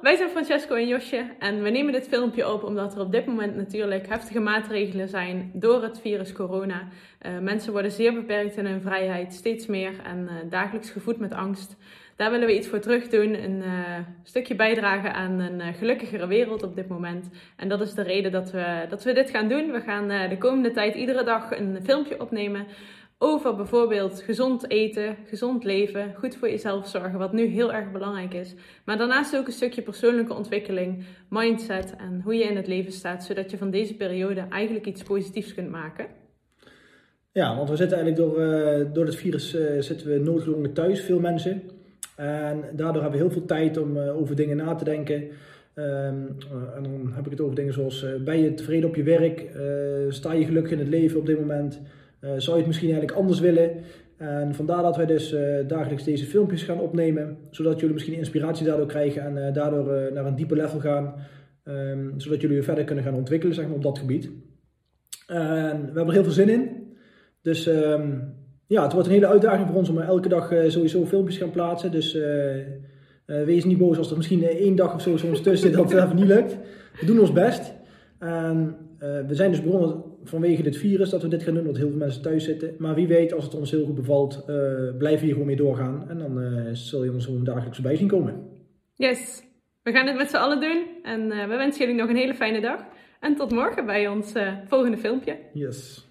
wij zijn Francesco en Josje en we nemen dit filmpje op omdat er op dit moment natuurlijk heftige maatregelen zijn door het virus corona. Uh, mensen worden zeer beperkt in hun vrijheid, steeds meer en uh, dagelijks gevoed met angst. Daar willen we iets voor terug doen, een uh, stukje bijdragen aan een gelukkigere wereld op dit moment. En dat is de reden dat we, dat we dit gaan doen. We gaan de komende tijd iedere dag een filmpje opnemen over bijvoorbeeld gezond eten, gezond leven, goed voor jezelf zorgen, wat nu heel erg belangrijk is. Maar daarnaast ook een stukje persoonlijke ontwikkeling, mindset en hoe je in het leven staat, zodat je van deze periode eigenlijk iets positiefs kunt maken. Ja, want we zitten eigenlijk door, uh, door het virus uh, zitten we noodgedwongen thuis, veel mensen. En daardoor hebben we heel veel tijd om uh, over dingen na te denken. Um, en dan heb ik het over dingen zoals, ben je tevreden op je werk? sta je gelukkig in het leven op dit moment? Uh, zou je het misschien eigenlijk anders willen? En vandaar dat wij dus uh, dagelijks deze filmpjes gaan opnemen, zodat jullie misschien inspiratie daardoor krijgen en uh, daardoor naar een dieper level gaan, um, zodat jullie weer verder kunnen gaan ontwikkelen zeg maar, op dat gebied. En we hebben er heel veel zin in. Dus um, ja, het wordt een hele uitdaging voor ons om elke dag sowieso filmpjes gaan plaatsen. Dus wees niet boos als er misschien één dag of zo soms tussen dat het even niet lukt. We doen ons best. We zijn dus begonnen vanwege dit virus dat we dit gaan doen, omdat heel veel mensen thuis zitten. Maar wie weet, als het ons heel goed bevalt, uh, blijven we hier gewoon mee doorgaan. En dan uh, zul je ons gewoon dagelijks bij zien komen. Yes, we gaan het met z'n allen doen. En we wensen jullie nog een hele fijne dag. En tot morgen bij ons volgende filmpje. Yes.